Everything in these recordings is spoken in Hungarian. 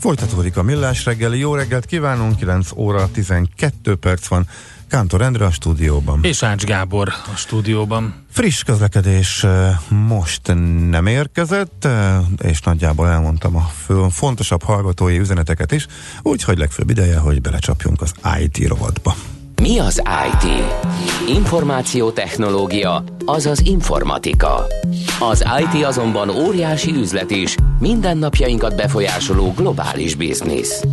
Folytatódik a millás reggeli. Jó reggelt kívánunk, 9 óra 12 perc van. Kántor Endre a stúdióban. És Ács Gábor a stúdióban. Friss közlekedés most nem érkezett, és nagyjából elmondtam a fontosabb hallgatói üzeneteket is, úgyhogy legfőbb ideje, hogy belecsapjunk az IT rovatba. Mi az IT? Információtechnológia, azaz informatika. Az IT azonban óriási üzlet is, mindennapjainkat befolyásoló globális biznisz.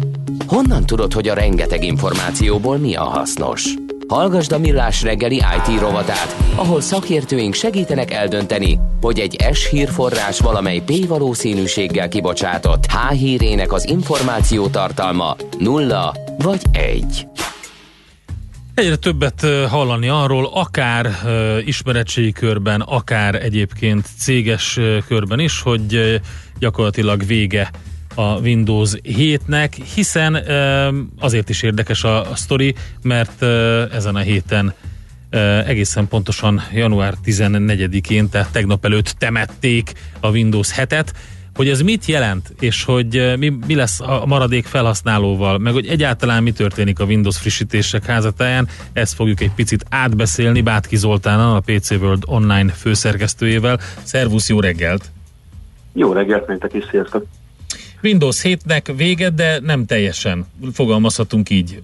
Honnan tudod, hogy a rengeteg információból mi a hasznos? Hallgasd a Millás reggeli IT rovatát, ahol szakértőink segítenek eldönteni, hogy egy S hírforrás valamely P valószínűséggel kibocsátott H hírének az információ tartalma nulla vagy egy. Egyre többet hallani arról, akár ismeretségi körben, akár egyébként céges körben is, hogy gyakorlatilag vége a Windows 7-nek, hiszen azért is érdekes a, sztori, mert ezen a héten egészen pontosan január 14-én, tehát tegnap előtt temették a Windows 7-et, hogy ez mit jelent, és hogy mi, mi lesz a maradék felhasználóval, meg hogy egyáltalán mi történik a Windows frissítések házatáján, ezt fogjuk egy picit átbeszélni Bátki Zoltánnal, a PC World online főszerkesztőjével. Szervusz, jó reggelt! Jó reggelt, nektek is, sziasztok! Windows 7-nek vége, de nem teljesen. Fogalmazhatunk így.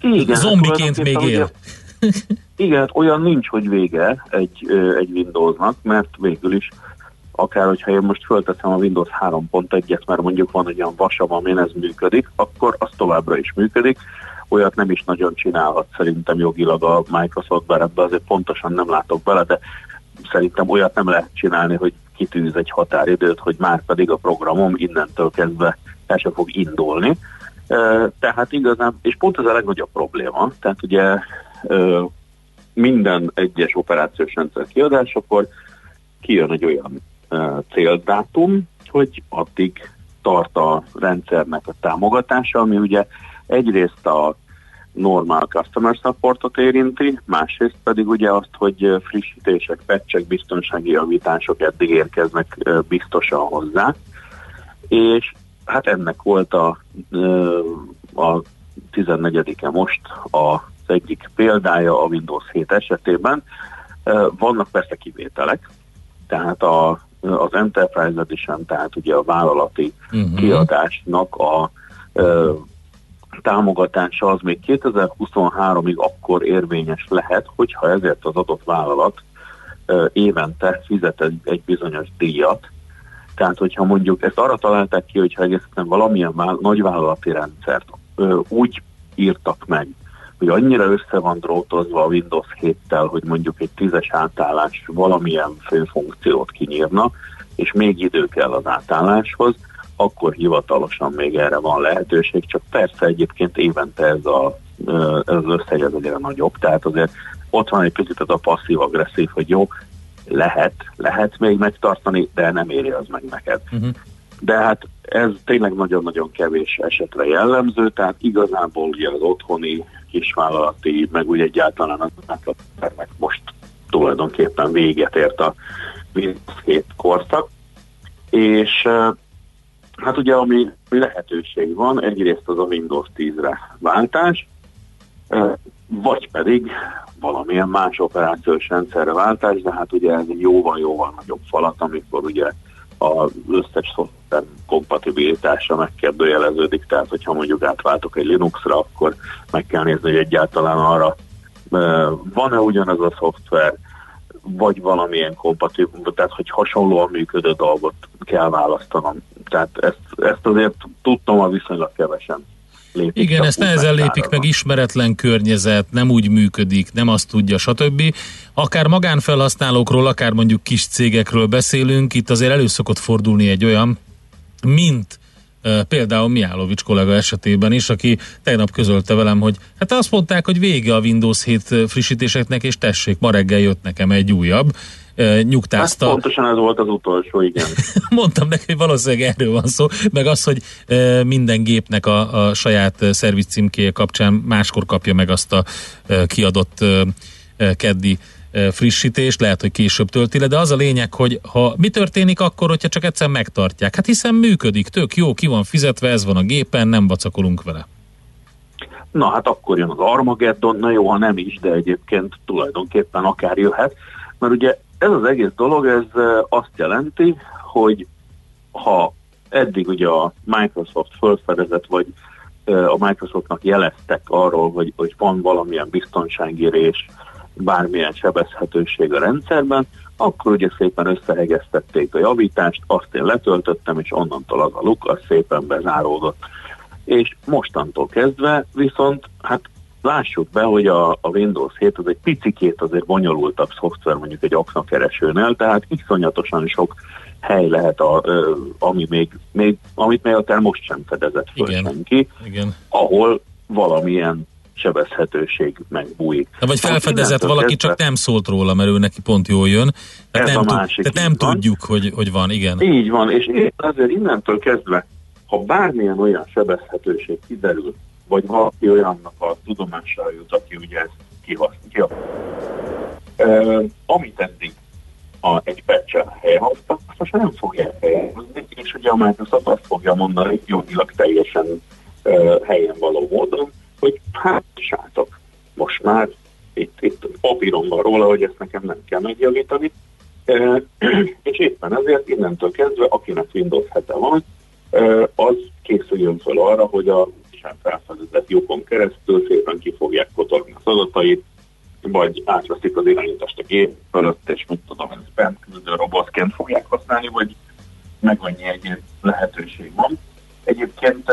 Igen, Zombiként hát még él. Ugye, igen, hát olyan nincs, hogy vége egy, egy Windowsnak, mert végül is akár hogyha én most fölteszem a Windows 3.1-et, mert mondjuk van olyan vasav, amin ez működik, akkor az továbbra is működik. Olyat nem is nagyon csinálhat szerintem jogilag a Microsoft, bár ebbe azért pontosan nem látok bele, de szerintem olyat nem lehet csinálni, hogy kitűz egy határidőt, hogy már pedig a programom innentől kezdve el sem fog indulni. Tehát igazán, és pont ez a legnagyobb probléma, tehát ugye minden egyes operációs rendszer kiadásakor kijön egy olyan céldátum, hogy addig tart a rendszernek a támogatása, ami ugye egyrészt a normál customer supportot érinti, másrészt pedig ugye azt, hogy frissítések, patchek, biztonsági javítások eddig érkeznek biztosan hozzá, és hát ennek volt a, a 14-e most az egyik példája a Windows 7 esetében. Vannak persze kivételek, tehát a az Enterprise Edition, tehát ugye a vállalati uh-huh. kiadásnak a ö, támogatása az még 2023-ig akkor érvényes lehet, hogyha ezért az adott vállalat ö, évente fizet egy, egy bizonyos díjat. Tehát, hogyha mondjuk ezt arra találták ki, hogyha egészen valamilyen vál, nagyvállalati rendszert ö, úgy írtak meg, hogy annyira össze van drótozva a Windows 7-tel, hogy mondjuk egy tízes átállás valamilyen főfunkciót kinyírna, és még idő kell az átálláshoz, akkor hivatalosan még erre van lehetőség, csak persze egyébként évente ez, a, ez az összeg ez egyre nagyobb, tehát azért ott van egy picit ez a passzív-agresszív, hogy jó, lehet, lehet még megtartani, de nem éri az meg neked. Uh-huh. De hát ez tényleg nagyon-nagyon kevés esetre jellemző, tehát igazából ugye az otthoni kisvállalati, meg úgy egyáltalán az átlattermek most tulajdonképpen véget ért a 7 korszak, és hát ugye ami lehetőség van, egyrészt az a Windows 10-re váltás, vagy pedig valamilyen más operációs rendszerre váltás, de hát ugye ez egy jóval-jóval nagyobb falat, amikor ugye az összes szoftver kompatibilitása megkérdőjeleződik, tehát hogyha mondjuk átváltok egy Linuxra, akkor meg kell nézni, hogy egyáltalán arra van-e ugyanaz a szoftver, vagy valamilyen kompatibilis, tehát hogy hasonlóan működő dolgot kell választanom. Tehát ezt, ezt azért tudtam a viszonylag kevesen. Lépik Igen, ezt nehezen lépik meg, ismeretlen környezet, nem úgy működik, nem azt tudja, stb. Akár magánfelhasználókról, akár mondjuk kis cégekről beszélünk, itt azért előszokott fordulni egy olyan, mint Például Miálovics kollega esetében is, aki tegnap közölte velem, hogy hát azt mondták, hogy vége a Windows 7 frissítéseknek, és tessék, ma reggel jött nekem egy újabb. Nyugtázta. Hát pontosan ez volt az utolsó, igen. Mondtam neki, hogy valószínűleg erről van szó, meg az, hogy minden gépnek a, a saját szerviz címkéje kapcsán máskor kapja meg azt a kiadott keddi frissítést, lehet, hogy később tölti le, de az a lényeg, hogy ha mi történik akkor, hogyha csak egyszer megtartják? Hát hiszen működik, tök jó, ki van fizetve, ez van a gépen, nem vacakolunk vele. Na hát akkor jön az Armageddon, na jó, ha nem is, de egyébként tulajdonképpen akár jöhet, mert ugye ez az egész dolog, ez azt jelenti, hogy ha eddig ugye a Microsoft felfedezett, vagy a Microsoftnak jeleztek arról, hogy, hogy van valamilyen biztonsági rés, bármilyen sebezhetőség a rendszerben, akkor ugye szépen összehegeztették a javítást, azt én letöltöttem, és onnantól az a luk, az szépen bezáródott. És mostantól kezdve viszont, hát lássuk be, hogy a, a Windows 7 az egy picikét azért bonyolultabb szoftver mondjuk egy aknakeresőnél, tehát iszonyatosan sok hely lehet, a, ami még, még, amit még akár most sem fedezett föl igen, senki, igen. ahol valamilyen sebezhetőség megbújik. De vagy felfedezett valaki, kezdve, csak nem szólt róla, mert ő neki pont jól jön. Tehát nem, tud, tehát nem tudjuk, hogy, hogy van, igen. Így van, és én azért innentől kezdve, ha bármilyen olyan sebezhetőség kiderül, vagy valaki olyannak a tudomására jut, aki ugye ezt kihasználja. Uh, amit eddig a, egy patch-el helyhoztak, azt most nem fogják helyhozni, és ugye a Microsoft azt fogja mondani, hogy jogilag teljesen uh, helyen való módon, hogy hát sátok, most már itt, itt papíron van róla, hogy ezt nekem nem kell megjavítani, e, és éppen ezért innentől kezdve, akinek Windows 7 van, e, az készüljön fel arra, hogy a sem lyukon keresztül szépen ki fogják kotorni az adatait, vagy átveszik az irányítást a gép fölött, és mit tudom, ez spam küldő robotként fogják használni, vagy meg annyi egyéb lehetőség van. Egyébként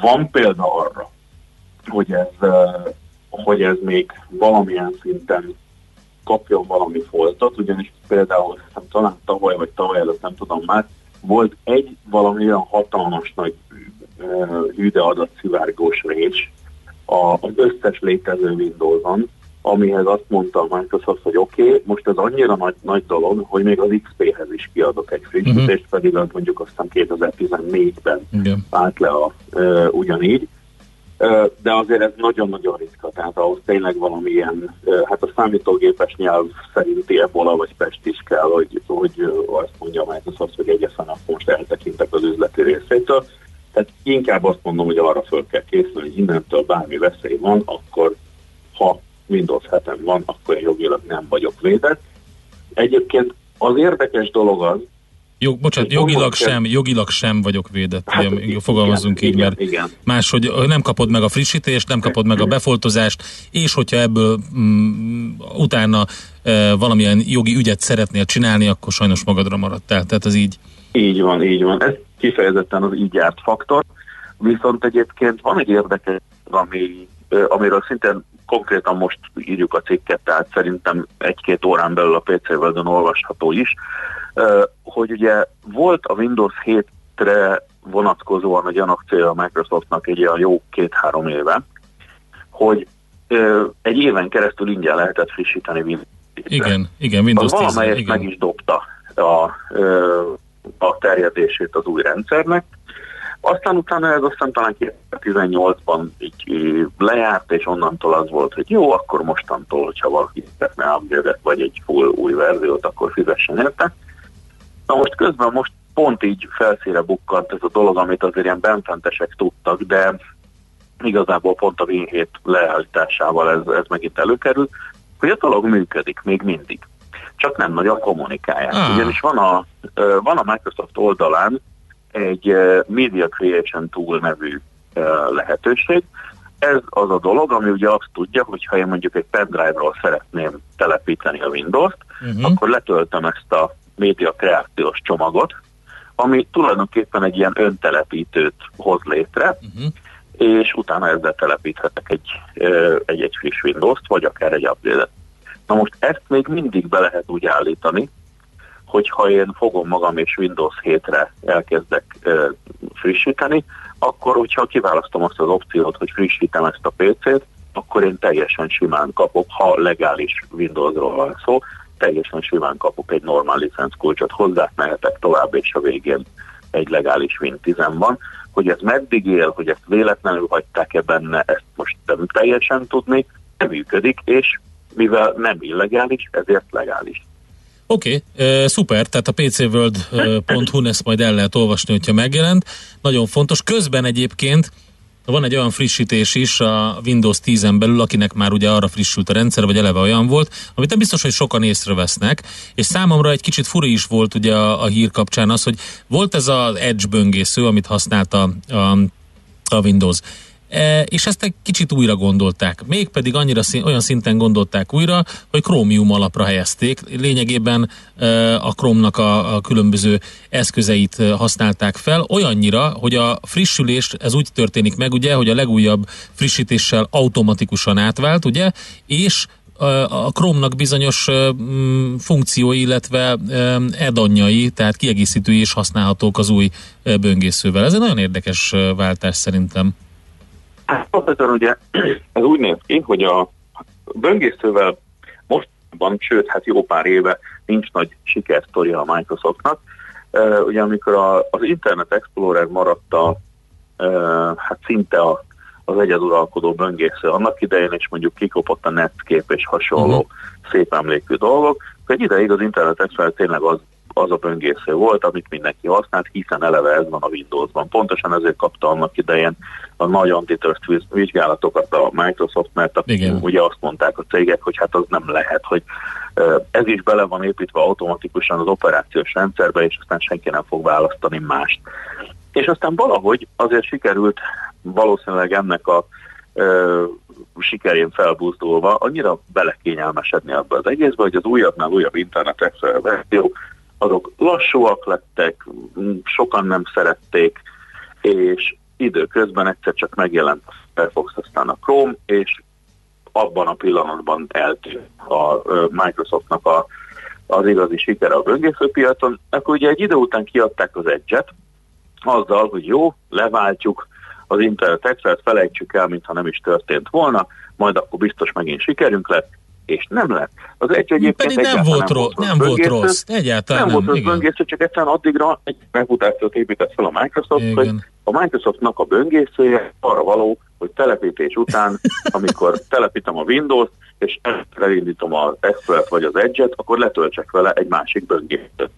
van példa arra, hogy ez, hogy ez még valamilyen szinten kapjon valami foltot, ugyanis például hiszem, talán tavaly vagy tavaly előtt nem tudom már, volt egy valami olyan hatalmas nagy hűde adatszivárgós rés az összes létező Windows-on, amihez azt mondta a Microsoft, hogy oké, okay, most ez annyira nagy, nagy dolog, hogy még az XP-hez is kiadok egy frissítést, uh-huh. pedig az mondjuk aztán 2014-ben Igen. állt le a, uh, ugyanígy de azért ez nagyon-nagyon ritka, tehát ahhoz tényleg valamilyen, hát a számítógépes nyelv szerinti ebola vagy pest is kell, hogy, hogy azt mondja a Microsoft, hogy egyeszen akkor most eltekintek az üzleti részétől. Tehát inkább azt mondom, hogy arra föl kell készülni, hogy innentől bármi veszély van, akkor ha Windows 7 van, akkor jogilag nem vagyok védett. Egyébként az érdekes dolog az, Jog, bocsánat, jogilag sem, jogilag sem vagyok védett, hát, ugye, fogalmazunk igen, így, mert igen. máshogy nem kapod meg a frissítést, nem kapod meg a befoltozást, és hogyha ebből mm, utána e, valamilyen jogi ügyet szeretnél csinálni, akkor sajnos magadra maradtál, tehát az így. Így van, így van. Ez kifejezetten az így járt faktor, viszont egyébként van egy érdekes, ami, amiről szintén konkrétan most írjuk a cikket, tehát szerintem egy-két órán belül a PC World-on olvasható is, hogy ugye volt a Windows 7-re vonatkozóan a gyanakcélja a Microsoftnak egy olyan jó két-három éve, hogy egy éven keresztül ingyen lehetett frissíteni Windows 7 Igen, igen, Windows 10 Valamelyest igen. meg is dobta a, a terjedését az új rendszernek, aztán utána ez aztán talán 2018-ban így lejárt, és onnantól az volt, hogy jó, akkor mostantól, hogyha valaki szeretne upgrade vagy egy full új verziót, akkor fizessen érte. Na most közben most pont így felszíre bukkant ez a dolog, amit azért ilyen benfentesek tudtak, de igazából pont a Win 7 leállításával ez, ez megint előkerült, hogy a dolog működik még mindig. Csak nem nagyon kommunikálják. Ah. Ugyanis van a, van a Microsoft oldalán egy Media Creation Tool nevű lehetőség. Ez az a dolog, ami ugye azt tudja, hogy ha én mondjuk egy pendrive-ról szeretném telepíteni a Windows-t, uh-huh. akkor letöltöm ezt a média kreációs csomagot, ami tulajdonképpen egy ilyen öntelepítőt hoz létre, uh-huh. és utána ezzel telepíthetek egy, egy, egy friss Windows-t, vagy akár egy update-et. Na most ezt még mindig be lehet úgy állítani, hogyha én fogom magam és Windows 7-re elkezdek frissíteni, akkor hogyha kiválasztom azt az opciót, hogy frissítem ezt a PC-t, akkor én teljesen simán kapok, ha legális Windowsról van szó, teljesen simán kapok egy normál licenszkulcsot hozzá, mehetek tovább, és a végén egy legális Win 10 van. Hogy ez meddig él, hogy ezt véletlenül hagyták-e benne, ezt most nem teljesen tudni, nem működik, és mivel nem illegális, ezért legális. Oké, okay, szuper, tehát a pcworld.hu-n ezt majd el lehet olvasni, hogyha megjelent. Nagyon fontos. Közben egyébként van egy olyan frissítés is a Windows 10-en belül, akinek már ugye arra frissült a rendszer, vagy eleve olyan volt, amit nem biztos, hogy sokan észrevesznek, és számomra egy kicsit furi is volt ugye a, a hír kapcsán az, hogy volt ez az Edge böngésző, amit használta a, a Windows és ezt egy kicsit újra gondolták. Mégpedig annyira szín, olyan szinten gondolták újra, hogy Chromium alapra helyezték. Lényegében e, a Chrome-nak a, a különböző eszközeit e, használták fel, olyannyira, hogy a frissülés, ez úgy történik meg, ugye, hogy a legújabb frissítéssel automatikusan átvált, ugye, és a Chrome-nak bizonyos funkciói, illetve edanyai, tehát kiegészítői is használhatók az új böngészővel. Ez egy nagyon érdekes váltás szerintem. Hát pontosan ugye ez úgy néz ki, hogy a böngészővel mostban, sőt, hát jó pár éve nincs nagy sikersztoria a Microsoftnak. Uh, ugye amikor a, az Internet Explorer maradt a, uh, hát szinte a, az egyeduralkodó böngésző annak idején, és mondjuk kikopott a Netscape és hasonló uh-huh. szép emlékű dolgok, egy ideig az Internet Explorer tényleg az az a böngésző volt, amit mindenki használt, hiszen eleve ez van a Windowsban. Pontosan ezért kapta annak idején a nagy antitrust vizsgálatokat a Microsoft, mert Igen. ugye azt mondták a cégek, hogy hát az nem lehet, hogy ez is bele van építve automatikusan az operációs rendszerbe, és aztán senki nem fog választani mást. És aztán valahogy azért sikerült valószínűleg ennek a ö, sikerén felbuzdulva annyira belekényelmesedni abba az egészbe, hogy az újabbnál újabb internet Explorer verzió azok lassúak lettek, sokan nem szerették, és időközben egyszer csak megjelent a Firefox, aztán a Chrome, és abban a pillanatban eltűnt a Microsoftnak a, az igazi sikere a böngészőpiacon, akkor ugye egy idő után kiadták az Edge-et, azzal, hogy jó, leváltjuk az Internet Expert, felejtsük el, mintha nem is történt volna, majd akkor biztos megint sikerünk lett, és nem lett. Az egy egyébként Pedig nem volt, nem, rossz, nem volt rossz, egyáltalán nem. Volt rossz böngésző, csak egyszerűen addigra egy reputációt épített fel a Microsoft, Igen. hogy a Microsoftnak a böngészője arra való, hogy telepítés után, amikor telepítem a Windows-t, és elindítom az Explorer vagy az Edge-et, akkor letöltsek vele egy másik böngészőt.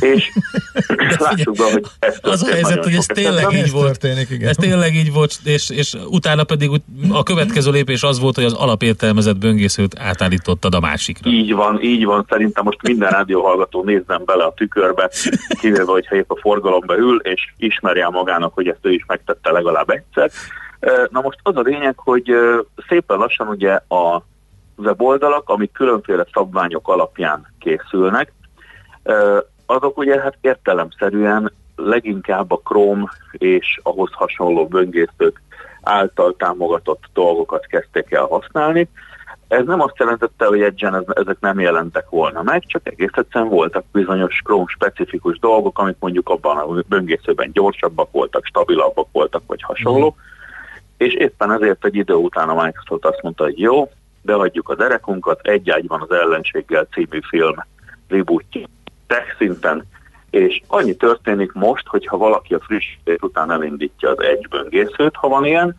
és lássuk be, hogy ez Az a helyzet, hogy ez tényleg így volt. Történik, igen. Ez tényleg így volt, és, és utána pedig a következő lépés az volt, hogy az alapértelmezett böngészőt átállítottad a másikra. Így van, így van. Szerintem most minden rádióhallgató nézzen bele a tükörbe, kivéve, hogyha épp a forgalomba ül, és ismerje magának, hogy ezt ő is megtette legalább egyszer. Na most az a lényeg, hogy szépen lassan ugye a weboldalak, amik különféle szabványok alapján készülnek, azok ugye hát értelemszerűen leginkább a Chrome és ahhoz hasonló böngészők által támogatott dolgokat kezdték el használni. Ez nem azt jelentette, hogy egyen ezek nem jelentek volna meg, csak egész egyszerűen voltak bizonyos Chrome specifikus dolgok, amik mondjuk abban a böngészőben gyorsabbak voltak, stabilabbak voltak, vagy hasonló. Mm. És éppen ezért egy idő után a Microsoft azt mondta, hogy jó, beadjuk az erekunkat, egy ágyban az ellenséggel című film rebootja tech szinten, és annyi történik most, hogyha valaki a frissítés után elindítja az egy böngészőt, ha van ilyen,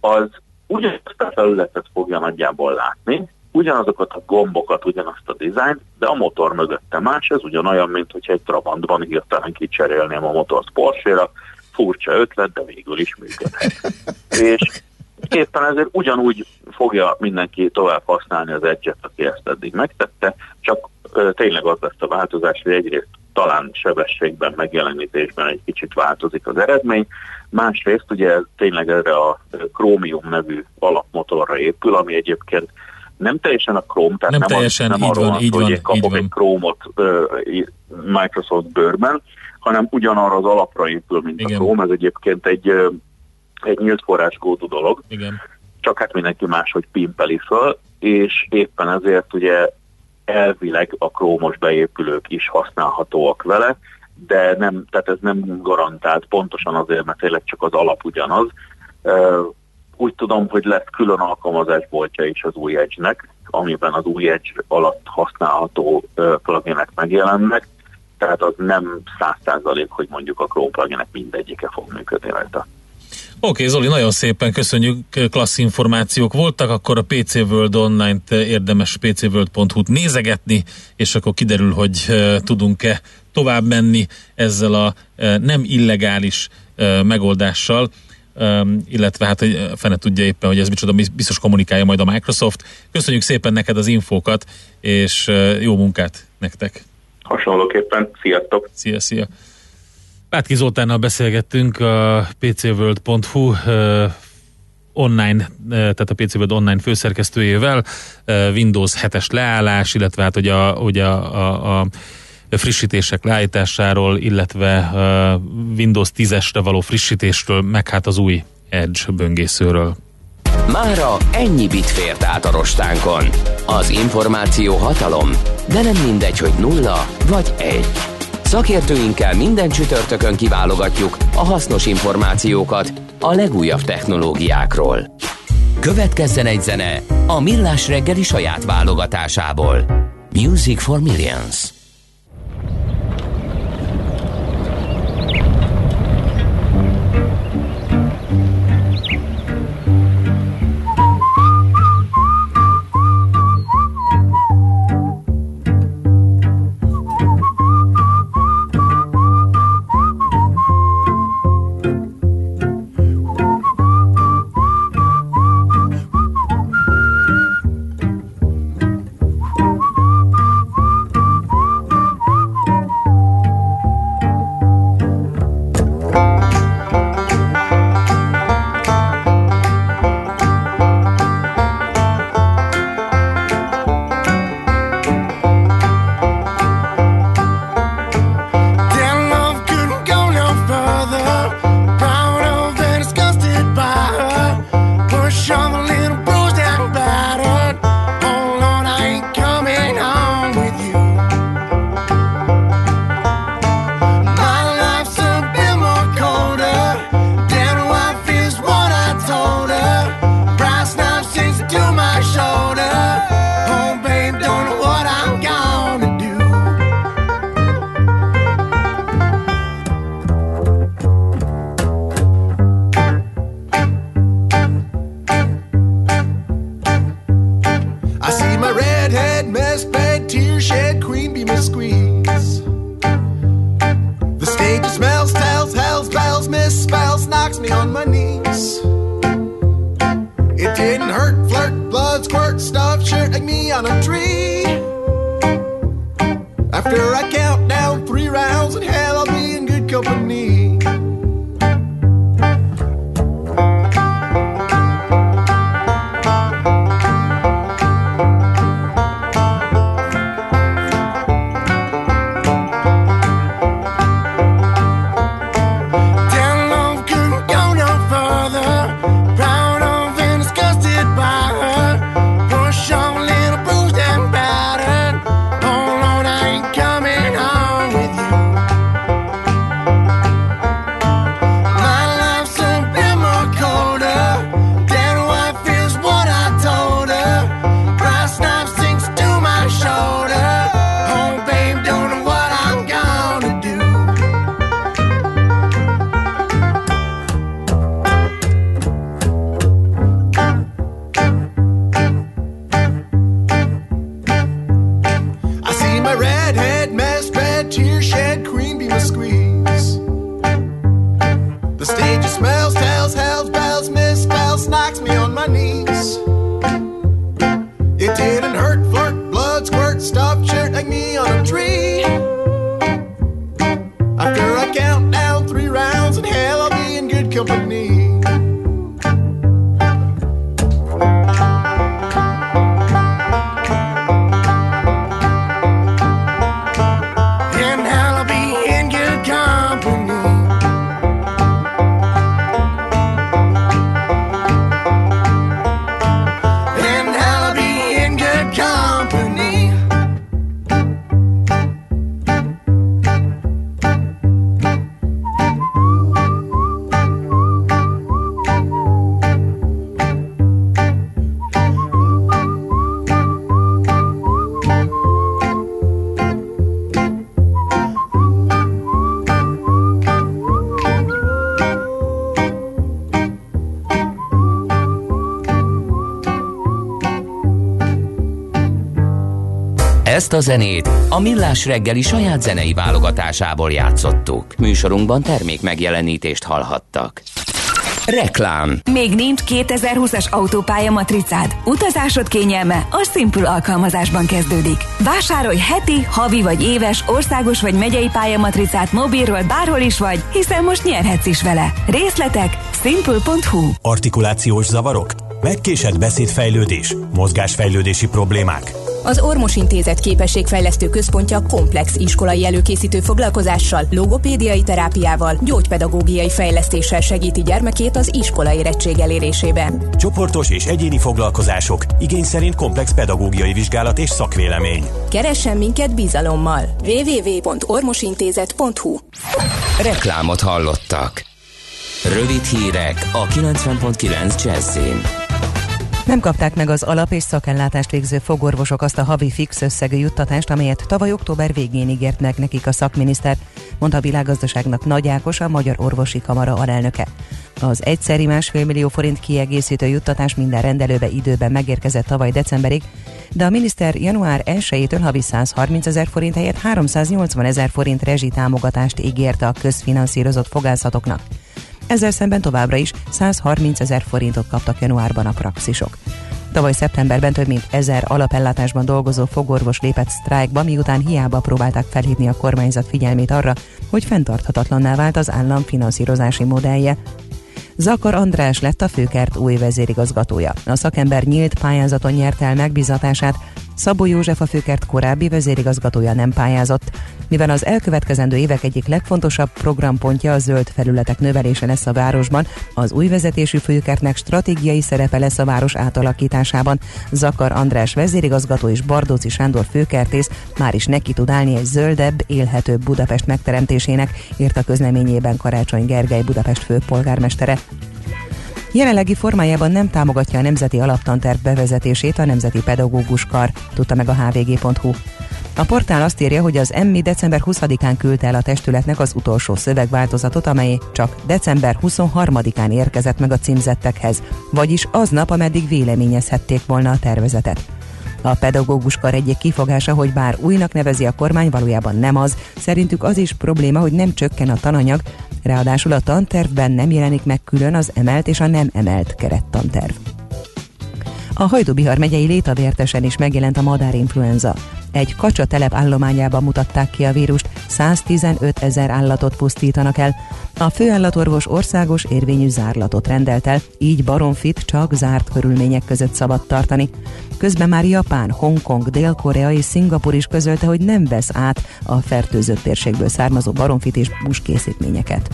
az ugyanazt a felületet fogja nagyjából látni, ugyanazokat a gombokat, ugyanazt a dizájnt, de a motor mögötte más, ez ugyanolyan, mint hogyha egy Trabantban hirtelen kicserélném a motort Porsche-ra, furcsa ötlet, de végül is működhet. és éppen ezért ugyanúgy fogja mindenki tovább használni az egyet, aki ezt eddig megtette, csak tényleg az lesz a változás, hogy egyrészt talán sebességben, megjelenítésben egy kicsit változik az eredmény, másrészt ugye ez tényleg erre a Chromium nevű alapmotorra épül, ami egyébként nem teljesen a Chrome, tehát nem, nem, teljesen, az, nem arról van, hogy én kapok egy Chrome-ot Microsoft bőrben, hanem ugyanarra az alapra épül, mint Igen. a Chrome. Ez egyébként egy egy nyílt forráskódú dolog. Igen. Csak hát mindenki máshogy pimpeli föl, és éppen ezért ugye elvileg a Chrome-os beépülők is használhatóak vele, de nem, tehát ez nem garantált pontosan azért, mert tényleg csak az alap ugyanaz. Úgy tudom, hogy lesz külön alkalmazásboltja is az új Edge-nek, amiben az új Edge alatt használható pluginek megjelennek, tehát az nem száz százalék, hogy mondjuk a Chrome pluginek mindegyike fog működni rajta. Oké, Zoli, nagyon szépen köszönjük, klassz információk voltak, akkor a PC World Online-t érdemes pcworld.hu-t nézegetni, és akkor kiderül, hogy tudunk-e tovább menni ezzel a nem illegális megoldással, illetve hát hogy fene tudja éppen, hogy ez micsoda, biztos kommunikálja majd a Microsoft. Köszönjük szépen neked az infókat, és jó munkát nektek! Hasonlóképpen, sziasztok! Szia, szia! Pátki Zoltánnal beszélgettünk a pcworld.hu online, tehát a PC World online főszerkesztőjével, Windows 7-es leállás, illetve hát hogy a, hogy a, a, a frissítések leállításáról, illetve Windows 10-esre való frissítésről, meg hát az új Edge böngészőről. Mára ennyi bit fért át a rostánkon. Az információ hatalom, de nem mindegy, hogy nulla vagy egy. Szakértőinkkel minden csütörtökön kiválogatjuk a hasznos információkat a legújabb technológiákról. Következzen egy zene a Millás reggeli saját válogatásából. Music for Millions. Ezt a zenét a Millás reggeli saját zenei válogatásából játszottuk. Műsorunkban termék megjelenítést hallhattak. Reklám Még nincs 2020-as autópálya matricád? Utazásod kényelme a Simple alkalmazásban kezdődik. Vásárolj heti, havi vagy éves, országos vagy megyei pályamatricát mobilról bárhol is vagy, hiszen most nyerhetsz is vele. Részletek simple.hu Artikulációs zavarok? Megkésett beszédfejlődés? Mozgásfejlődési problémák? Az Ormos Intézet képességfejlesztő központja komplex iskolai előkészítő foglalkozással, logopédiai terápiával, gyógypedagógiai fejlesztéssel segíti gyermekét az iskola érettség elérésében. Csoportos és egyéni foglalkozások, igény szerint komplex pedagógiai vizsgálat és szakvélemény. Keressen minket bizalommal. www.ormosintézet.hu Reklámot hallottak. Rövid hírek a 90.9 Jazzin. Nem kapták meg az alap és szakellátást végző fogorvosok azt a havi fix összegű juttatást, amelyet tavaly október végén ígért meg nekik a szakminiszter, mondta a világgazdaságnak Nagy Ákos, a Magyar Orvosi Kamara alelnöke. Az egyszeri másfél millió forint kiegészítő juttatás minden rendelőbe időben megérkezett tavaly decemberig, de a miniszter január 1-től havi 130 ezer forint helyett 380 ezer forint rezsitámogatást ígérte a közfinanszírozott fogászatoknak. Ezzel szemben továbbra is 130 ezer forintot kaptak januárban a praxisok. Tavaly szeptemberben több mint ezer alapellátásban dolgozó fogorvos lépett sztrájkba, miután hiába próbálták felhívni a kormányzat figyelmét arra, hogy fenntarthatatlanná vált az állam finanszírozási modellje. Zakar András lett a főkert új vezérigazgatója. A szakember nyílt pályázaton nyerte el megbizatását, Szabó József a főkert korábbi vezérigazgatója nem pályázott, mivel az elkövetkezendő évek egyik legfontosabb programpontja a zöld felületek növelése lesz a városban, az új vezetésű főkertnek stratégiai szerepe lesz a város átalakításában. Zakar András vezérigazgató és Bardóci Sándor főkertész már is neki tud állni egy zöldebb, élhetőbb Budapest megteremtésének, írt a közleményében Karácsony Gergely Budapest főpolgármestere. Jelenlegi formájában nem támogatja a Nemzeti Alaptanterv bevezetését a Nemzeti Pedagógus Kar, tudta meg a hvg.hu. A portál azt írja, hogy az Emmi december 20-án küldte el a testületnek az utolsó szövegváltozatot, amely csak december 23-án érkezett meg a címzettekhez, vagyis aznap, ameddig véleményezhették volna a tervezetet. A pedagógus kar egyik kifogása, hogy bár újnak nevezi a kormány, valójában nem az. Szerintük az is probléma, hogy nem csökken a tananyag, ráadásul a tantervben nem jelenik meg külön az emelt és a nem emelt kerettanterv. A Hajdubihar megyei Létavértesen is megjelent a madárinfluenza. Egy kacsa telep állományában mutatták ki a vírust, 115 ezer állatot pusztítanak el. A főállatorvos országos érvényű zárlatot rendelt el, így baromfit csak zárt körülmények között szabad tartani. Közben már Japán, Hongkong, Dél-Korea és Szingapur is közölte, hogy nem vesz át a fertőzött térségből származó baromfit és buskészítményeket.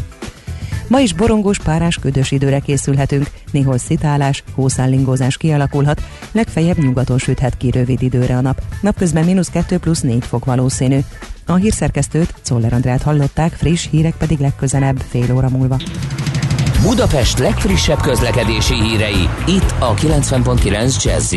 Ma is borongós, párás, ködös időre készülhetünk, néhol szitálás, hószállingózás kialakulhat, legfeljebb nyugaton süthet ki rövid időre a nap. Napközben mínusz 2 plusz 4 fok valószínű. A hírszerkesztőt, Czoller Andrát hallották, friss hírek pedig legközelebb fél óra múlva. Budapest legfrissebb közlekedési hírei, itt a 90.9 jazz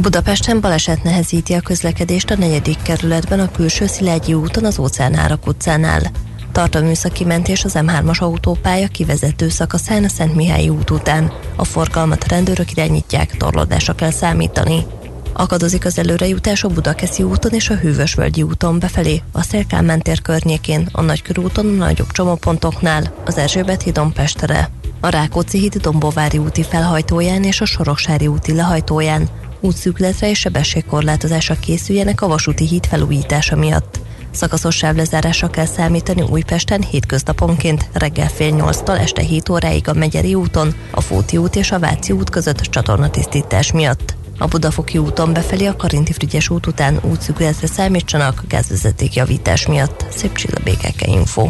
Budapesten baleset nehezíti a közlekedést a negyedik kerületben a külső Szilágyi úton az Óceánárak utcánál. Tart a műszaki mentés az M3-as autópálya kivezető szakaszán a Szent Mihály út után. A forgalmat rendőrök irányítják, torlódásra kell számítani. Akadozik az előrejutás a Budakeszi úton és a Hűvösvölgyi úton befelé, a Szélkálmán tér környékén, a Nagykörúton a nagyobb csomópontoknál, az Erzsébet hídon Pestere, a Rákóczi híd Dombovári úti felhajtóján és a Soroksári úti lehajtóján, útszűkletre és sebességkorlátozásra készüljenek a vasúti híd felújítása miatt. Szakaszos sávlezárásra kell számítani Újpesten hétköznaponként reggel fél nyolctól este 7 óráig a Megyeri úton, a Fóti út és a Váci út között csatornatisztítás miatt. A Budafoki úton befelé a Karinti Frigyes út után útszükletre számítsanak gázvezeték javítás miatt. Szép csillabékeke info.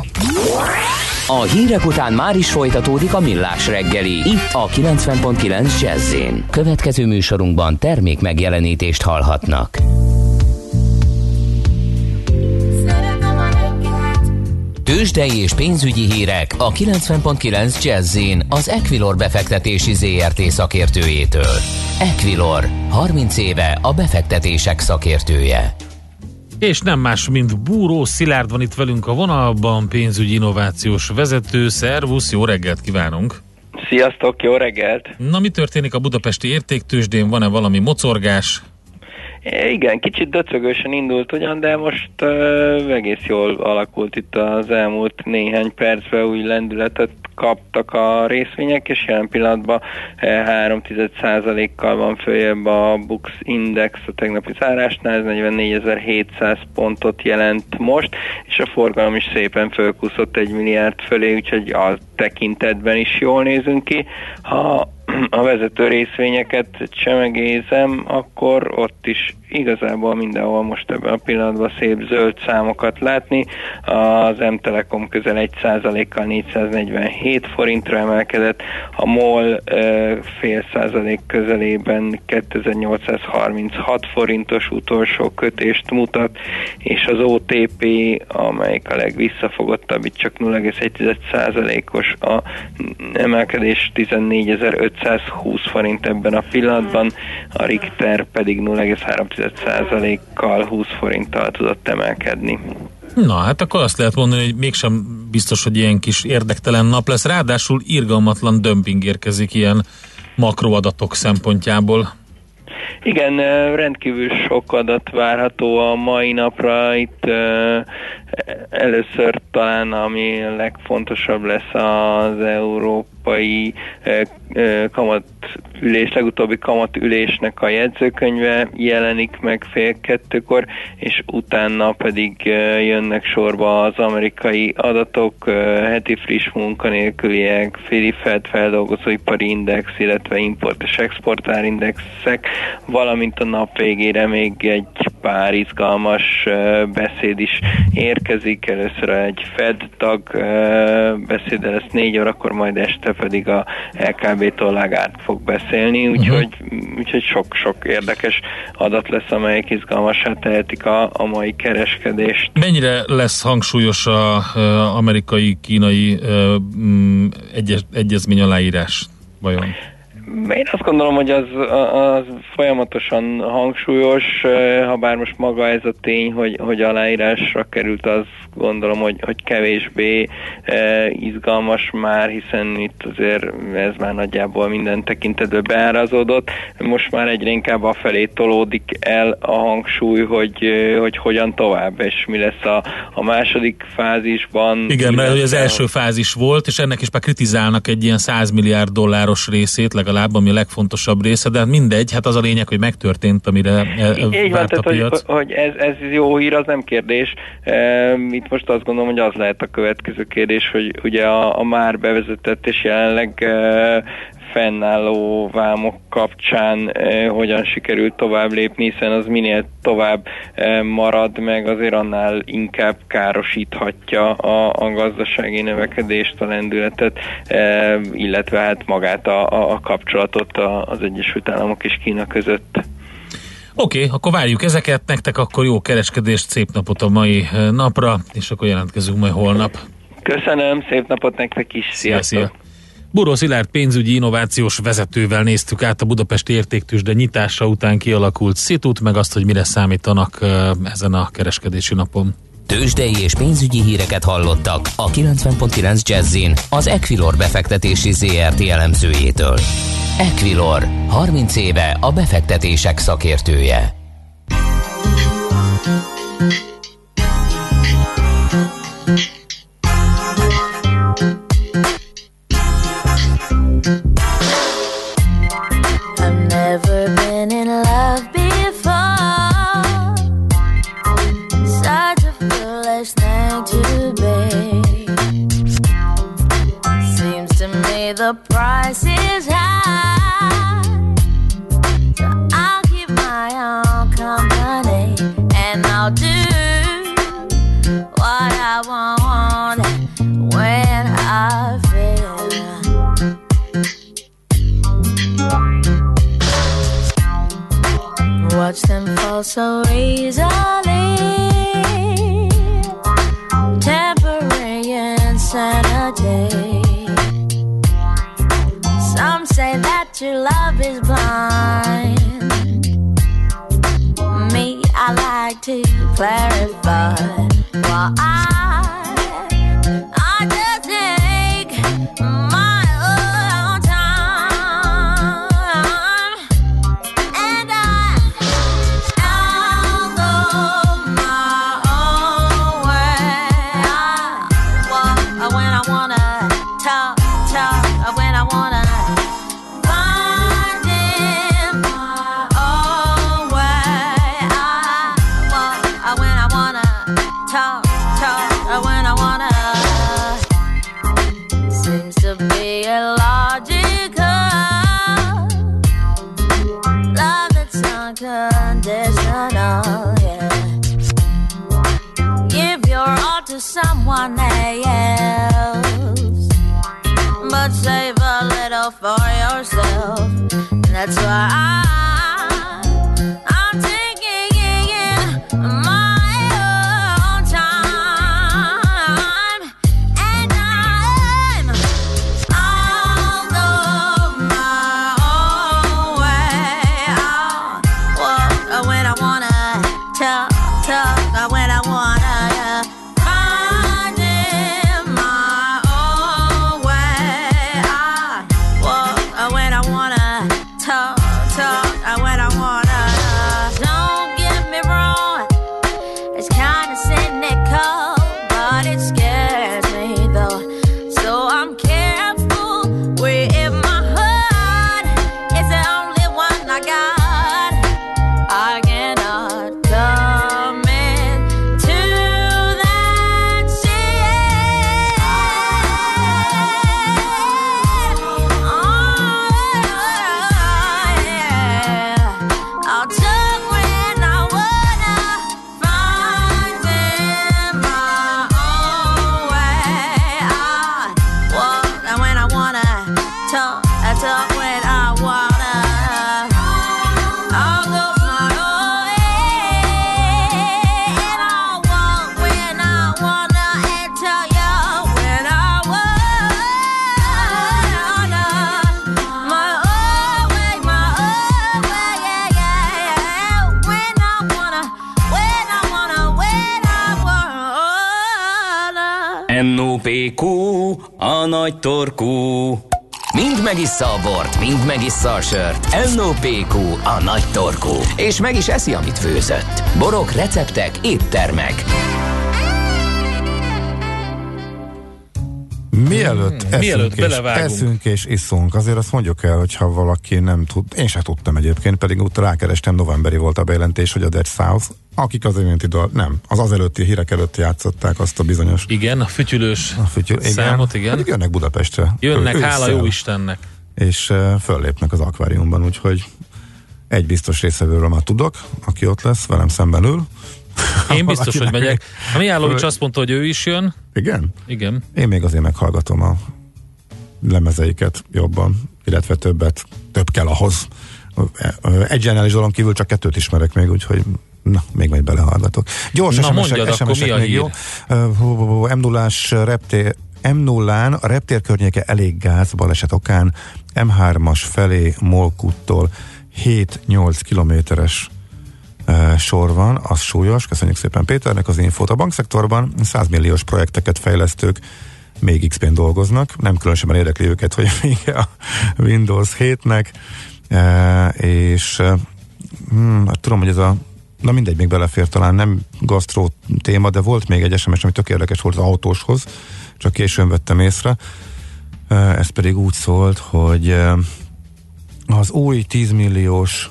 A hírek után már is folytatódik a millás reggeli, itt a 90.9 jazz Következő műsorunkban termék megjelenítést hallhatnak. Tőzsdei és pénzügyi hírek a 90.9 jazz az Equilor befektetési ZRT szakértőjétől. Equilor, 30 éve a befektetések szakértője. És nem más, mint Búró Szilárd van itt velünk a vonalban, pénzügyi innovációs vezető. Szervusz, jó reggelt kívánunk! Sziasztok, jó reggelt! Na, mi történik a budapesti értéktősdén? Van-e valami mocorgás? Igen, kicsit döcögősen indult ugyan, de most uh, egész jól alakult itt az elmúlt néhány percben, új lendületet kaptak a részvények, és jelen pillanatban 3,1%-kal van följebb a Bux Index a tegnapi zárásnál, ez 44.700 pontot jelent most, és a forgalom is szépen fölkúszott egy milliárd fölé, úgyhogy a tekintetben is jól nézünk ki. Ha a vezető részvényeket csemegézem, akkor ott is igazából mindenhol most ebben a pillanatban szép zöld számokat látni. Az M-Telekom közel 1%-kal 447 forintra emelkedett, a MOL fél százalék közelében 2836 forintos utolsó kötést mutat, és az OTP, amelyik a legvisszafogottabb, itt csak 0,1%-os a emelkedés 14.520 forint ebben a pillanatban, a Richter pedig 0,3%-kal 20 forinttal tudott emelkedni. Na, hát akkor azt lehet mondani, hogy mégsem biztos, hogy ilyen kis érdektelen nap lesz. Ráadásul irgalmatlan dömping érkezik ilyen makroadatok szempontjából. Igen, rendkívül sok adat várható a mai napra. Itt először talán ami legfontosabb lesz az európai kamatülés, legutóbbi kamatülésnek a jegyzőkönyve jelenik meg fél kettőkor, és utána pedig jönnek sorba az amerikai adatok, heti friss munkanélküliek, féli fed feldolgozóipari index, illetve import és exportárindexek, valamint a nap végére még egy pár izgalmas beszéd is érkezik. Először egy Fed tag beszéde lesz négy órakor, majd este pedig a LKB-tól Lagarde fog beszélni, úgyhogy, uh-huh. úgyhogy sok-sok érdekes adat lesz, amelyek izgalmasá tehetik a, a mai kereskedést. Mennyire lesz hangsúlyos a, a amerikai-kínai egyez, egyezmény aláírás vajon? Én azt gondolom, hogy az, az folyamatosan hangsúlyos, ha bár most maga ez a tény, hogy, hogy aláírásra került, az gondolom, hogy, hogy kevésbé izgalmas már, hiszen itt azért ez már nagyjából minden tekintetben beárazódott. Most már egyre inkább a felé tolódik el a hangsúly, hogy, hogy hogyan tovább, és mi lesz a, a második fázisban. Igen, mert az első fázis volt, és ennek is már kritizálnak egy ilyen 100 milliárd dolláros részét, legalább legalább, ami a legfontosabb része, de hát mindegy, hát az a lényeg, hogy megtörtént, amire e, Így van, tehát, hogy, hogy ez, ez jó hír, az nem kérdés. Itt most azt gondolom, hogy az lehet a következő kérdés, hogy ugye a, a már bevezetett és jelenleg fennálló vámok kapcsán eh, hogyan sikerült tovább lépni, hiszen az minél tovább eh, marad meg, azért annál inkább károsíthatja a, a gazdasági növekedést, a lendületet, eh, illetve hát magát a, a, a kapcsolatot az Egyesült Államok és Kína között. Oké, okay, akkor várjuk ezeket, nektek akkor jó kereskedést, szép napot a mai napra, és akkor jelentkezünk majd holnap. Köszönöm, szép napot nektek is, sziasztok! Szia, szia. Buró Szilárd pénzügyi innovációs vezetővel néztük át a Budapesti értéktősde nyitása után kialakult szitut, meg azt, hogy mire számítanak ezen a kereskedési napon. Tőzsdei és pénzügyi híreket hallottak a 90.9 Jazzin az Equilor befektetési ZRT elemzőjétől. Equilor, 30 éve a befektetések szakértője. Them fall so easily. Temporary insanity. Some say that your love is blind. Me, I like to clarify why I, NOPQ, a nagy torkú. Mind megissza a bort, mind megissza a sört. NOPQ, a nagy torkú. És meg is eszi, amit főzött. Borok, receptek, éttermek. Mielőtt, eszünk, Mielőtt és, eszünk és iszunk, azért azt mondjuk el, hogyha valaki nem tud, én sem tudtam egyébként, pedig ott rákerestem, novemberi volt a bejelentés, hogy a Dead South, akik az iménti dal, nem, az az előtti hírek előtt játszották azt a bizonyos Igen, a fütyülős a fütyül, igen, számot, igen. Pedig jönnek Budapestre. Jönnek, Ő- hála ősszel. jó Istennek. És uh, föllépnek az akváriumban, úgyhogy egy biztos részevőről már tudok, aki ott lesz, velem szemben ül. Én biztos, hogy megyek. A Mijálovics azt mondta, hogy ő is jön. Igen? Igen. Én még azért meghallgatom a lemezeiket jobban, illetve többet, több kell ahhoz. Egy zseniális dolog kívül csak kettőt ismerek még, úgyhogy na, még majd belehallgatok. Gyors Na, SMS-ek, mondjad, akkor SMS-ek mi a még hír? jó. m 0 reptér m 0 a reptér környéke elég gáz baleset okán, M3-as felé Molkuttól 7-8 kilométeres sor van, az súlyos, köszönjük szépen Péternek az infót. A bankszektorban 100 milliós projekteket fejlesztők még XP-n dolgoznak, nem különösebben érdekli őket, hogy vége a Windows 7-nek, e, és e, hmm, hát tudom, hogy ez a na mindegy, még belefér talán nem gasztró téma, de volt még egy SMS, ami tök érdekes volt az autóshoz, csak későn vettem észre. Ez pedig úgy szólt, hogy az új 10 milliós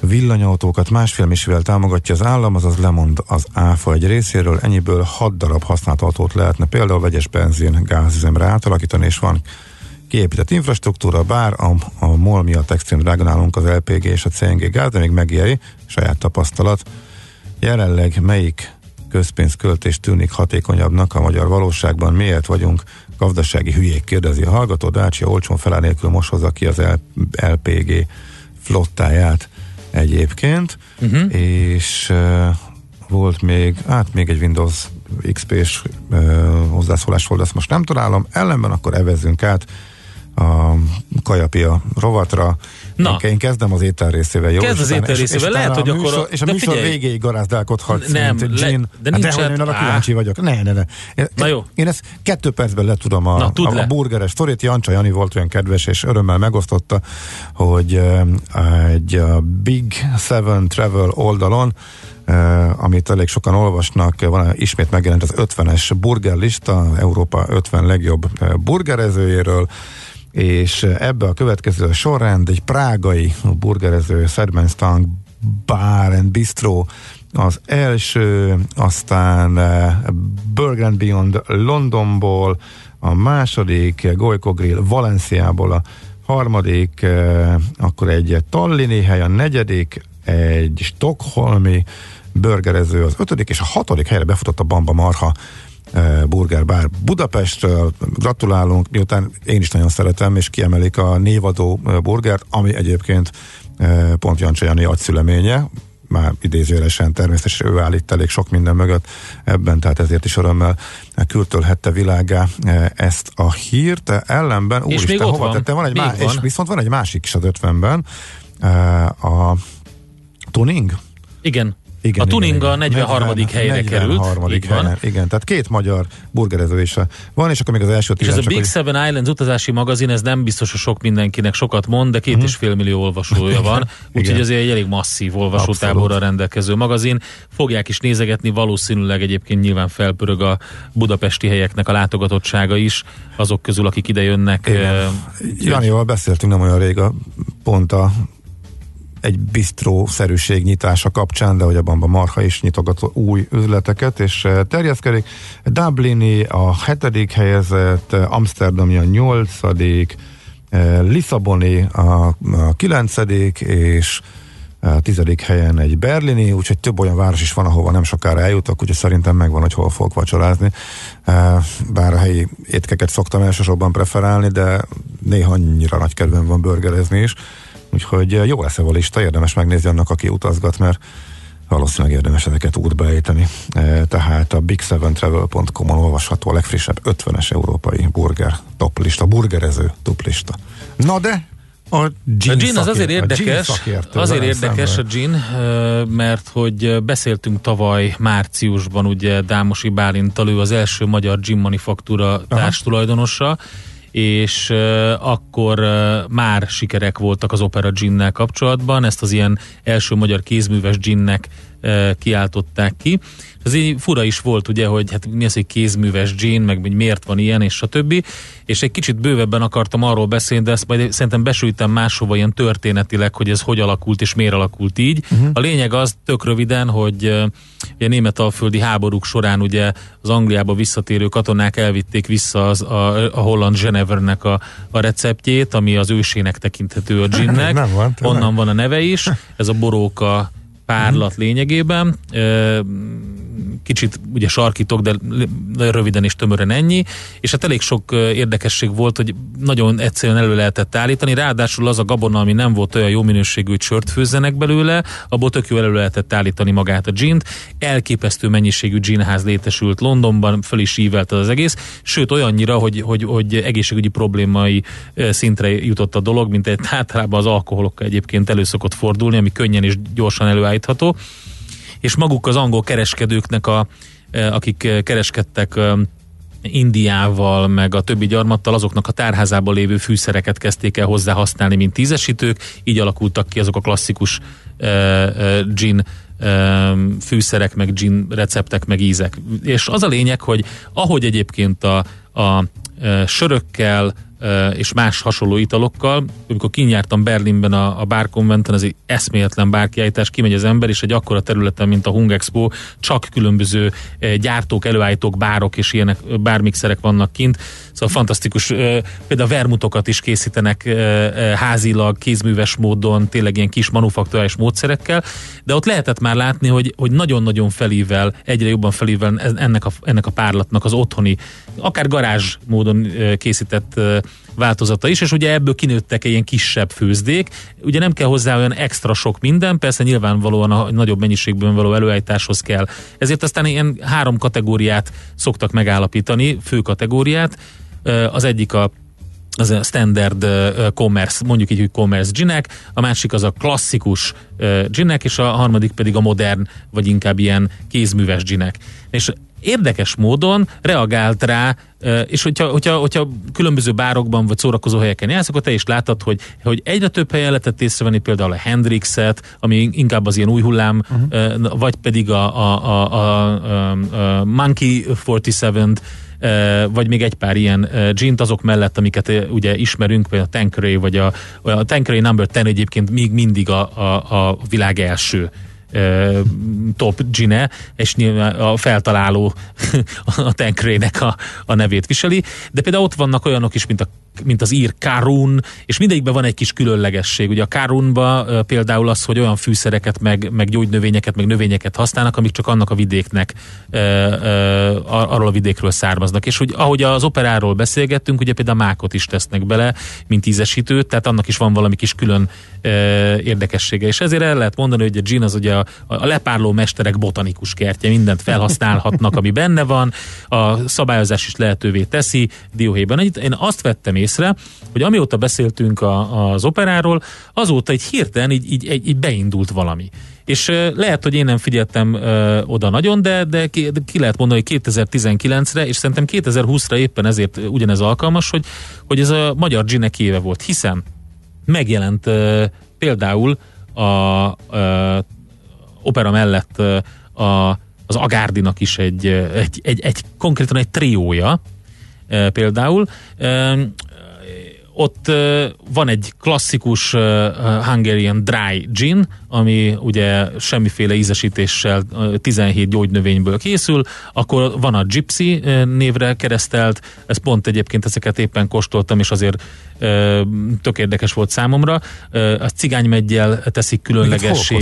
villanyautókat másfél misivel támogatja az állam, azaz lemond az áfa egy részéről, ennyiből 6 darab használt autót lehetne például vegyes benzin gázüzemre átalakítani, és van kiépített infrastruktúra, bár a, a MOL miatt extrém drága nálunk az LPG és a CNG gáz, de még megéri, saját tapasztalat. Jelenleg melyik közpénzköltés tűnik hatékonyabbnak a magyar valóságban? Miért vagyunk gazdasági hülyék? Kérdezi a hallgató. Dacia olcsón felár nélkül most hozza ki az LPG flottáját egyébként, uh-huh. és uh, volt még, hát még egy Windows XP-s uh, hozzászólás volt, azt most nem találom, ellenben akkor evezzünk át a kajapia rovatra. Na. Én, kezdem az étel részével, jó? Kezd az étel és- és részével, lehet, hogy műsor, akkor- És a de műsor figyelj. végéig garázdálkodhatsz, Nem, mint le- Gin. de Hát nincs dehogy, én hát- arra kíváncsi vagyok. Ne, ne, ne. Én, Na jó. Én ezt kettő percben le tudom a, Na, a, le. a burgeres sztorit. Jancsa Jani volt olyan kedves, és örömmel megosztotta, hogy uh, egy uh, Big Seven Travel oldalon Uh, amit elég sokan olvasnak, van ismét megjelent az 50-es burgerlista, Európa 50 legjobb burgerezőjéről, és ebbe a következő sorrend egy prágai burgerező Sedmenstang Bar and Bistro az első, aztán uh, Burger and Beyond Londonból, a második Goico Grill Valenciából, a harmadik, uh, akkor egy Tallini hely, a negyedik egy Stockholmi burgerező, az ötödik és a hatodik helyre befutott a Bamba Marha eh, Burger Bar Budapestről. Gratulálunk, miután én is nagyon szeretem, és kiemelik a névadó burgert, ami egyébként pont Jancsa Jani agyszüleménye, már idézőjelesen természetesen ő állít elég sok minden mögött ebben, tehát ezért is örömmel kültölhette világá ezt a hírt. Ellenben, És úristen, hova van. tette? Van egy Még má- van. és viszont van egy másik is az 50-ben, eh, a tuning, Igen. Igen, a tuning igen, a 43. 40 helyre 43. került. Helyen, igen, tehát két magyar burgerező is van, és akkor még az első És ez a Big hogy- Seven Islands utazási magazin, ez nem biztos, hogy sok mindenkinek sokat mond, de két és fél millió olvasója van, úgyhogy azért egy elég masszív olvasótáborra rendelkező magazin. Fogják is nézegetni, valószínűleg egyébként nyilván felpörög a budapesti helyeknek a látogatottsága is, azok közül, akik ide jönnek. Igen. Janival beszéltünk nem olyan rég a, pont a egy bistró-szerűség nyitása kapcsán, de hogy abban a Marha is nyitogat új üzleteket, és eh, terjeszkedik. Dublini a hetedik helyezett, eh, Amsterdami a nyolcadik, eh, Lisszaboni a, kilencedik, és a tizedik helyen egy berlini, úgyhogy több olyan város is van, ahova nem sokára eljutok, úgyhogy szerintem megvan, hogy hol fogok vacsorázni. Bár a helyi étkeket szoktam elsősorban preferálni, de néha annyira nagy kedvem van burgerezni is. Úgyhogy eh, jó lesz a lista, érdemes megnézni annak, aki utazgat, mert valószínűleg érdemes ezeket útba ejteni. Eh, Tehát a big7travel.com-on olvasható a legfrissebb 50-es európai burger toplista, burgerező toplista. Na de a gin, A gin az azért érdekes, azért érdekes szemben. a gin, ö, mert hogy beszéltünk tavaly márciusban ugye Dámosi Bálintal, ő az első magyar gin manufaktúra társtulajdonosa, és akkor már sikerek voltak az Opera Ginnel kapcsolatban, ezt az ilyen első magyar kézműves ginnek kiáltották ki. Ez így fura is volt ugye, hogy hát mi az, hogy kézműves gin, meg hogy miért van ilyen, és stb. És egy kicsit bővebben akartam arról beszélni, de ezt majd szerintem besültem máshova ilyen történetileg, hogy ez hogy alakult és miért alakult így. Uh-huh. A lényeg az tök röviden, hogy ugye a németalföldi háborúk során ugye az Angliába visszatérő katonák elvitték vissza az, a, a holland Genevernek a, a receptjét, ami az ősének tekinthető a ginnek. Nem van. Onnan van a neve is, ez a boróka párlat lényegében. Kicsit ugye sarkítok, de röviden és tömören ennyi. És hát elég sok érdekesség volt, hogy nagyon egyszerűen elő lehetett állítani. Ráadásul az a gabona, ami nem volt olyan jó minőségű, hogy sört főzzenek belőle, abból tök jó elő lehetett állítani magát a gint. Elképesztő mennyiségű ginház létesült Londonban, föl is ívelt az egész. Sőt, olyannyira, hogy, hogy, hogy egészségügyi problémai szintre jutott a dolog, mint egy általában az alkoholokkal egyébként elő szokott fordulni, ami könnyen és gyorsan előállítható és maguk az angol kereskedőknek, a, eh, akik eh, kereskedtek eh, Indiával, meg a többi gyarmattal, azoknak a tárházában lévő fűszereket kezdték el hozzá használni, mint tízesítők, így alakultak ki azok a klasszikus gin fűszerek, meg gin receptek, meg ízek. És az a lényeg, hogy ahogy egyébként a, a sörökkel, és más hasonló italokkal. Amikor kinyártam Berlinben a, a bárkonventen, ez egy eszméletlen bárkiállítás, kimegy az ember, és egy akkora területen, mint a Hung Expo, csak különböző gyártók, előállítók, bárok és ilyenek, bármixerek vannak kint. Szóval fantasztikus, például vermutokat is készítenek házilag, kézműves módon, tényleg ilyen kis manufakturális módszerekkel, de ott lehetett már látni, hogy, hogy nagyon-nagyon felível, egyre jobban felível ennek a, ennek a párlatnak az otthoni, akár garázs módon készített változata is, és ugye ebből kinőttek ilyen kisebb főzdék. Ugye nem kell hozzá olyan extra sok minden, persze nyilvánvalóan a nagyobb mennyiségben való előállításhoz kell. Ezért aztán ilyen három kategóriát szoktak megállapítani, fő kategóriát. Az egyik a az a standard commerce, mondjuk így, hogy commerce ginek, a másik az a klasszikus ginek, és a harmadik pedig a modern, vagy inkább ilyen kézműves ginek. És érdekes módon reagált rá, és hogyha, hogyha, hogyha különböző bárokban vagy szórakozó helyeken jársz, akkor te is látod, hogy, hogy egyre több helyen lehetett észrevenni például a Hendrixet, ami inkább az ilyen új hullám, uh-huh. vagy pedig a, a, a, a, a, Monkey 47-t, Uh, vagy még egy pár ilyen gint azok mellett, amiket ugye ismerünk, például a Tanqueray, vagy a, a Tanqueray Number 10 egyébként még mindig a, a, a világ első top gine, és nyilván a feltaláló a Tanqueray-nek a, a nevét viseli, de például ott vannak olyanok is, mint a mint az ír Karun, és mindegyikben van egy kis különlegesség. Ugye a Karunba például az, hogy olyan fűszereket, meg, meg gyógynövényeket, meg növényeket használnak, amik csak annak a vidéknek, ö, ö, ar- arról a vidékről származnak. És hogy ahogy az operáról beszélgettünk, ugye például mákot is tesznek bele, mint ízesítőt, tehát annak is van valami kis külön ö, érdekessége. És ezért el lehet mondani, hogy a gin az ugye a, a lepárló mesterek botanikus kertje, mindent felhasználhatnak, ami benne van, a szabályozás is lehetővé teszi dióhéjban. Én azt vettem észre, hogy amióta beszéltünk a, az operáról, azóta egy hirtelen így, így, így, így beindult valami. És lehet, hogy én nem figyeltem ö, oda nagyon, de, de ki, de ki lehet mondani, hogy 2019-re, és szerintem 2020-ra éppen ezért ugyanez alkalmas, hogy, hogy ez a magyar ginek éve volt, hiszen megjelent ö, például a ö, opera mellett a, az Agárdinak is egy, egy, egy, egy konkrétan egy triója például. Ott van egy klasszikus Hungarian Dry Gin, ami ugye semmiféle ízesítéssel ö, 17 gyógynövényből készül, akkor van a Gypsy névre keresztelt, ez pont egyébként ezeket éppen kóstoltam, és azért tök érdekes volt számomra. A cigánymeggyel teszik különlegessé.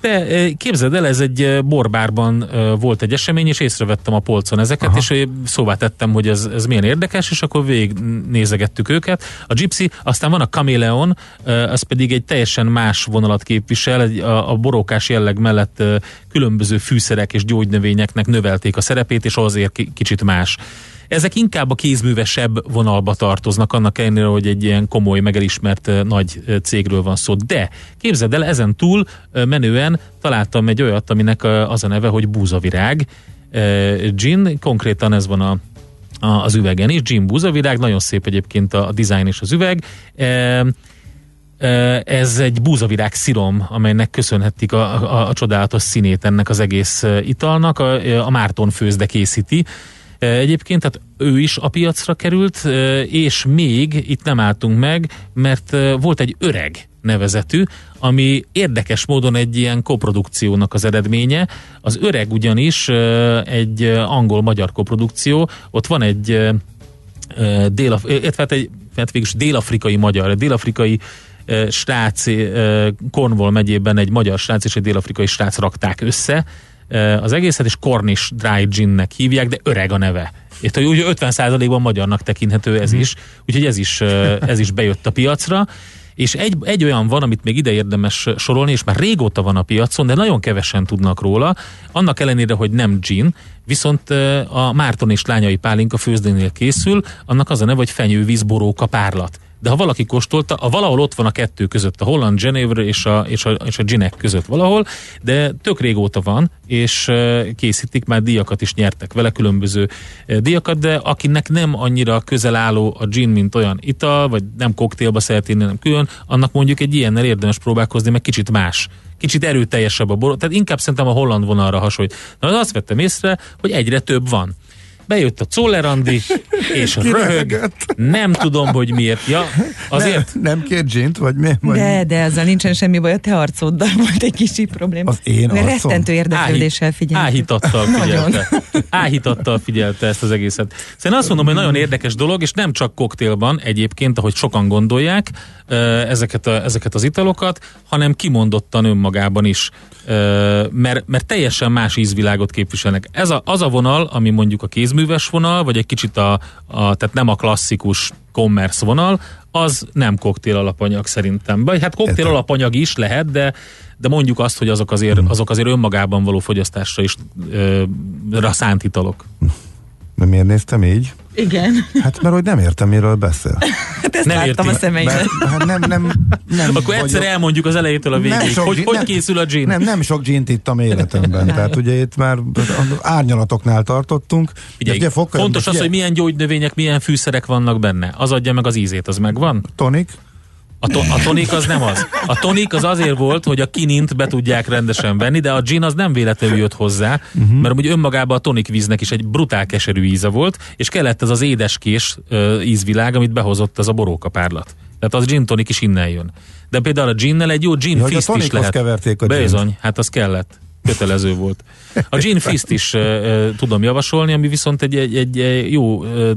De képzeld el, ez egy borbárban volt egy esemény, és észrevettem a polcon ezeket, Aha. és szóvá tettem, hogy ez, ez milyen érdekes, és akkor végignézegettük őket. A Gypsy, aztán van a Chameleon, ö, az pedig egy teljesen más vonalat képvisel, a, a borókás jelleg mellett különböző fűszerek és gyógynövényeknek növelték a szerepét, és azért ki- kicsit más. Ezek inkább a kézművesebb vonalba tartoznak, annak ellenére, hogy egy ilyen komoly, megelismert nagy cégről van szó. De képzeld el, ezen túl menően találtam egy olyat, aminek az a neve, hogy búzavirág gin, konkrétan ez van a az üvegen is, Jim búzavirág, nagyon szép egyébként a, a design és az üveg. E, ez egy búzavirág szirom, amelynek köszönhetik a, a, a csodálatos színét ennek az egész italnak. A, a Márton főzde készíti. Egyébként, tehát ő is a piacra került, és még itt nem álltunk meg, mert volt egy öreg nevezetű, ami érdekes módon egy ilyen koprodukciónak az eredménye. Az öreg ugyanis egy angol-magyar koprodukció, ott van egy dél, hát egy hát végülis dél-afrikai magyar, dél-afrikai srác Cornwall megyében egy magyar srác és egy dél-afrikai srác rakták össze az egészet, és Cornish Dry Ginnek hívják, de öreg a neve. Itt ugye 50%-ban magyarnak tekinthető ez is, úgyhogy ez is, ez is bejött a piacra. És egy, egy olyan van, amit még ide érdemes sorolni, és már régóta van a piacon, de nagyon kevesen tudnak róla, annak ellenére, hogy nem gin, viszont a Márton és lányai pálinka főzdénél készül, annak az a neve, hogy fenyővíz boróka párlat. De ha valaki kóstolta, a valahol ott van a kettő között, a Holland Genevre és a, és a, és a ginek között valahol, de tök régóta van, és készítik, már díjakat is nyertek vele, különböző díjakat, de akinek nem annyira közel álló a gin, mint olyan ital, vagy nem koktélba szeret inni, nem külön, annak mondjuk egy ilyennel érdemes próbálkozni, meg kicsit más kicsit erőteljesebb a bor, tehát inkább szerintem a holland vonalra hasonlít. Na, azt vettem észre, hogy egyre több van. Bejött a Czollerandi, és röhög, nem tudom, hogy miért. Ja, azért, Nem, nem két gint, vagy mi? Vagy De, de ezzel nincsen semmi baj, a te arcoddal volt egy kicsit probléma. Az én Mert arcom? Rettentő érdeklődéssel figyelte. Áhítattal figyelte. Áhítattal figyelte ezt az egészet. Szerintem azt mondom, hogy nagyon érdekes dolog, és nem csak koktélban egyébként, ahogy sokan gondolják ezeket, a, ezeket az italokat, hanem kimondottan önmagában is, mert, mert teljesen más ízvilágot képviselnek. Ez a, az a vonal, ami mondjuk a kézműves vonal, vagy egy kicsit a, a tehát nem a klasszikus commerce vonal, az nem koktél alapanyag szerintem. Vagy hát koktél alapanyag is lehet, de, de mondjuk azt, hogy azok azért, azok azért önmagában való fogyasztásra is ö, szánt italok. De miért néztem így? Igen. Hát mert hogy nem értem, miről beszél. Hát ezt Nem láttam érti. a szemeiben. Mert, hát nem, nem, nem Akkor egyszer vagyok- elmondjuk az elejétől a végéig, sok hogy hogy nem- készül a gin. Nem, nem sok gint ittam életemben. Tehát ugye itt már árnyalatoknál tartottunk. Figyelj, ugye fokkal- fontos az, ugye, hogy milyen gyógynövények, milyen fűszerek vannak benne. Az adja meg az ízét, az megvan? Tonik, A, to- a tonik az nem az. A tonik az azért volt, hogy a kinint be tudják rendesen venni, de a gin az nem véletlenül jött hozzá, uh-huh. mert úgy önmagában a tonik víznek is egy brutál keserű íze volt, és kellett ez az édeskés ö, ízvilág, amit behozott ez a borókapárlat. Tehát az gin tonik is innen jön. De például a ginnel egy jó gin Ja, hogy a is lehet. keverték a. Bizony, hát az kellett. kötelező volt. A Gin Fist is uh, tudom javasolni, ami viszont egy, egy, egy jó uh,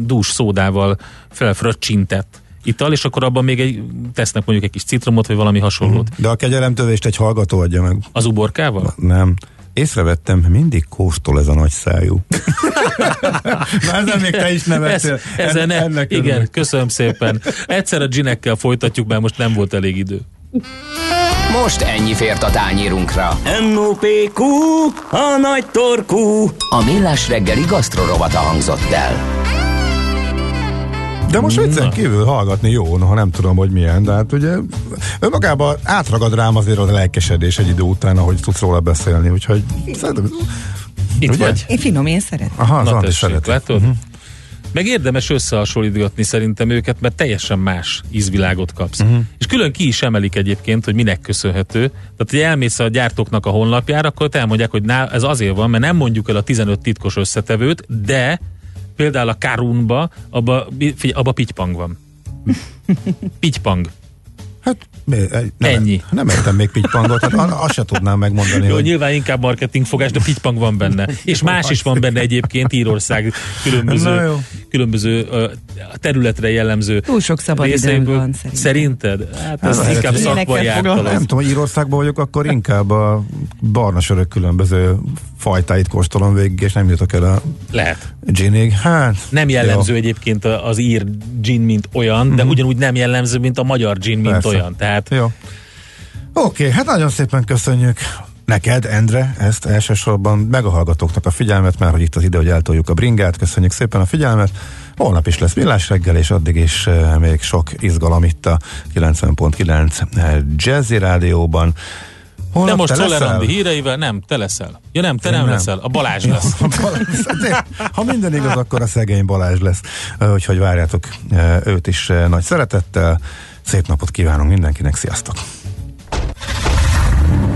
dús szódával felfröccsintett ital, és akkor abban még egy, tesznek mondjuk egy kis citromot, vagy valami hasonlót. De a kegyelemtövést egy hallgató adja meg. Az uborkával? Nem. Észrevettem, mindig kóstol ez a nagy szájú. Na ezen még te is nevettél. Ez, ezen En- ne, ennek igen, örülök. köszönöm szépen. Egyszer a ginekkel folytatjuk, mert most nem volt elég idő. Most ennyi fért a tányérunkra. NOPQ, a nagy torkú. A Millás reggeli gasztrorovata hangzott el. De most viccen kívül hallgatni jó, ha nem tudom, hogy milyen, de hát ugye önmagában átragad rám azért a lelkesedés egy idő után, ahogy tudsz róla beszélni, úgyhogy szerintem... Itt Ugye? vagy. Én finom, én szeretem. Aha, az Na Andi tessék, szeret. látod? Meg érdemes összehasonlítgatni szerintem őket, mert teljesen más ízvilágot kapsz. Mhm. És külön ki is emelik egyébként, hogy minek köszönhető. Tehát, hogy elmész a gyártóknak a honlapjára, akkor te elmondják, hogy ná, ez azért van, mert nem mondjuk el a 15 titkos összetevőt, de például a Karunba, abba, figyelj, abba pitypang van. Pitypang. Hát nem, Ennyi. Nem ettem még pitypangot, hát azt se tudnám megmondani, Jó, hogy nyilván inkább marketingfogás, de pitypang van benne. És más is van benne egyébként Írország különböző, különböző ö, területre jellemző Túl sok szabad részeiből. van szerintem. Szerinted? Hát ez Hát, inkább ilyenekkel nem tudom, Írországban vagyok, akkor inkább a barna sörök különböző fajtáit kóstolom végig, és nem jutok el a Lehet. ginig. Hát, Nem jellemző egyébként az ír gin, mint olyan, de ugyanúgy nem jellemző, mint a magyar gin, mint Mhm. Persze. olyan. Tehát Jó. Oké, hát nagyon szépen köszönjük neked, Endre, ezt elsősorban, meg a hallgatóknak a figyelmet, mert hogy itt az ide, hogy eltoljuk a bringát. Köszönjük szépen a figyelmet. Holnap is lesz villás reggel, és addig is uh, még sok izgalom itt a 90.9 Jazzy Rádióban. Holnap de most? Andi híreivel nem, te leszel. Ja nem, te Én nem, nem. leszel. A Balázs lesz. Ja, Balázs, azért, ha minden igaz, akkor a szegény Balázs lesz. Ö, Úgyhogy várjátok őt is nagy szeretettel. Szép napot kívánunk mindenkinek, sziasztok!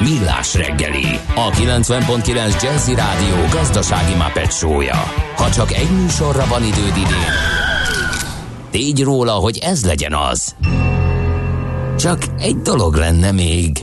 Millás reggeli, a 90.9 Jazzy Rádió gazdasági Muppet show-ja. Ha csak egy műsorra van időd idén, tégy róla, hogy ez legyen az. Csak egy dolog lenne még.